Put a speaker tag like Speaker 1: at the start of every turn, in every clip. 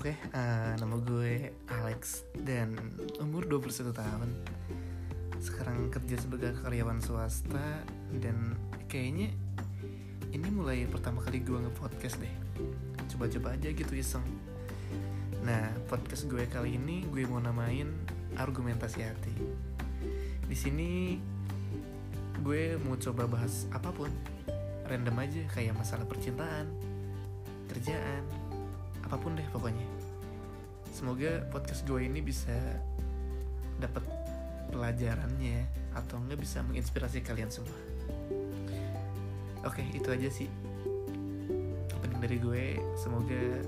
Speaker 1: Oke, uh, nama gue Alex dan umur 21 tahun. Sekarang kerja sebagai karyawan swasta dan kayaknya ini mulai pertama kali gue nge-podcast deh. Coba-coba aja gitu iseng. Nah, podcast gue kali ini gue mau namain argumentasi hati. Di sini gue mau coba bahas apa pun, random aja kayak masalah percintaan, kerjaan, apa pun deh pokoknya. Semoga podcast gue ini bisa dapat pelajarannya atau enggak bisa menginspirasi kalian semua. Oke itu aja sih opening dari gue. Semoga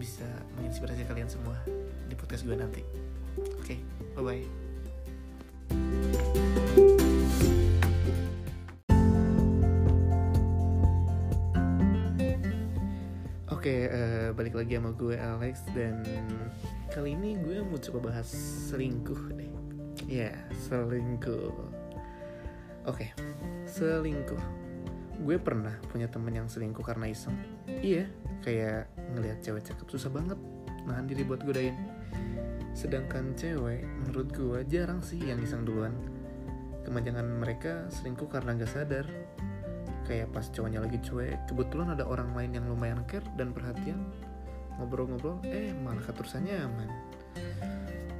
Speaker 1: bisa menginspirasi kalian semua di podcast gue nanti. Oke bye bye Oke, uh, balik lagi sama gue Alex dan kali ini gue mau coba bahas selingkuh deh. Ya, yeah, selingkuh. Oke, selingkuh. Gue pernah punya temen yang selingkuh karena iseng. Iya, kayak ngelihat cewek cakep susah banget nahan diri buat godain. Sedangkan cewek, menurut gue jarang sih yang iseng duluan. Kemanjangan mereka selingkuh karena gak sadar kayak pas cowoknya lagi cuek kebetulan ada orang lain yang lumayan care dan perhatian. Ngobrol-ngobrol eh malah keterusan nyaman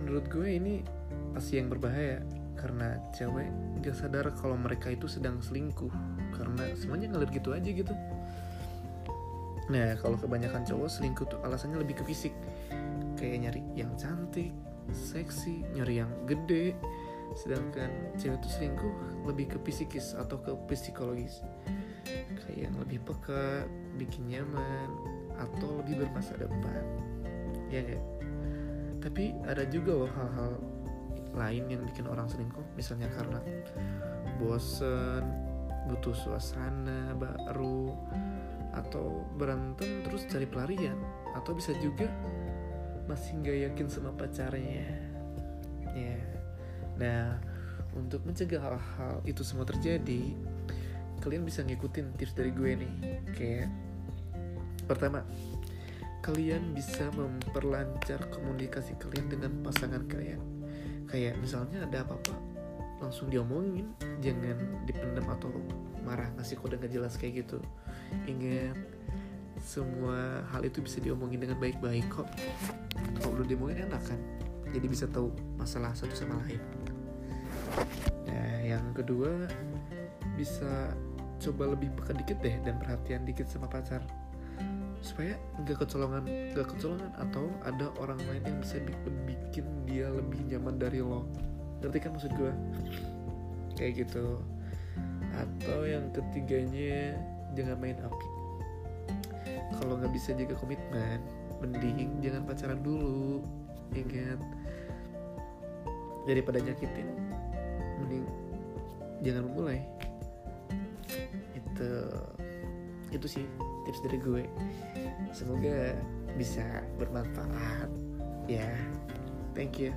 Speaker 1: menurut gue ini pasti yang berbahaya karena cewek gak sadar kalau mereka itu sedang selingkuh karena semuanya ngeliat gitu aja gitu. Nah kalau kebanyakan cowok selingkuh tuh alasannya lebih ke fisik. Kayak nyari yang cantik seksi nyari yang gede sedangkan cewek tuh selingkuh lebih ke psikis atau ke psikologis. Kayak yang lebih peka bikin nyaman atau lebih bermasa depan. Ya gak? tapi ada juga loh hal-hal lain yang bikin orang selingkuh. Misalnya karena bosen butuh suasana baru atau berantem terus cari pelarian. Atau bisa juga masih nggak yakin sama pacarnya. Ya nah untuk mencegah hal-hal itu semua terjadi kalian bisa ngikutin tips dari gue nih. Kayak pertama kalian bisa memperlancar komunikasi kalian dengan pasangan kalian. Kayak misalnya ada apa-apa langsung diomongin jangan dipendam atau marah ngasih kode nggak jelas kayak gitu. Ingat semua hal itu bisa diomongin dengan baik-baik kok. Kalau udah diomongin enak kan jadi bisa tahu masalah satu sama lain. Nah yang kedua bisa coba lebih peka dikit deh dan perhatian dikit sama pacar. Supaya nggak kecolongan nggak kecolongan atau ada orang lain yang bisa bikin dia lebih nyaman dari lo. Ngerti kan maksud gue kayak gitu. Atau yang ketiganya jangan main api. Kalau nggak bisa jaga komitmen mending jangan pacaran dulu ingat. Daripada nyakitin mending jangan memulai. Itu itu sih tips dari gue. Semoga bisa bermanfaat ya. You thank you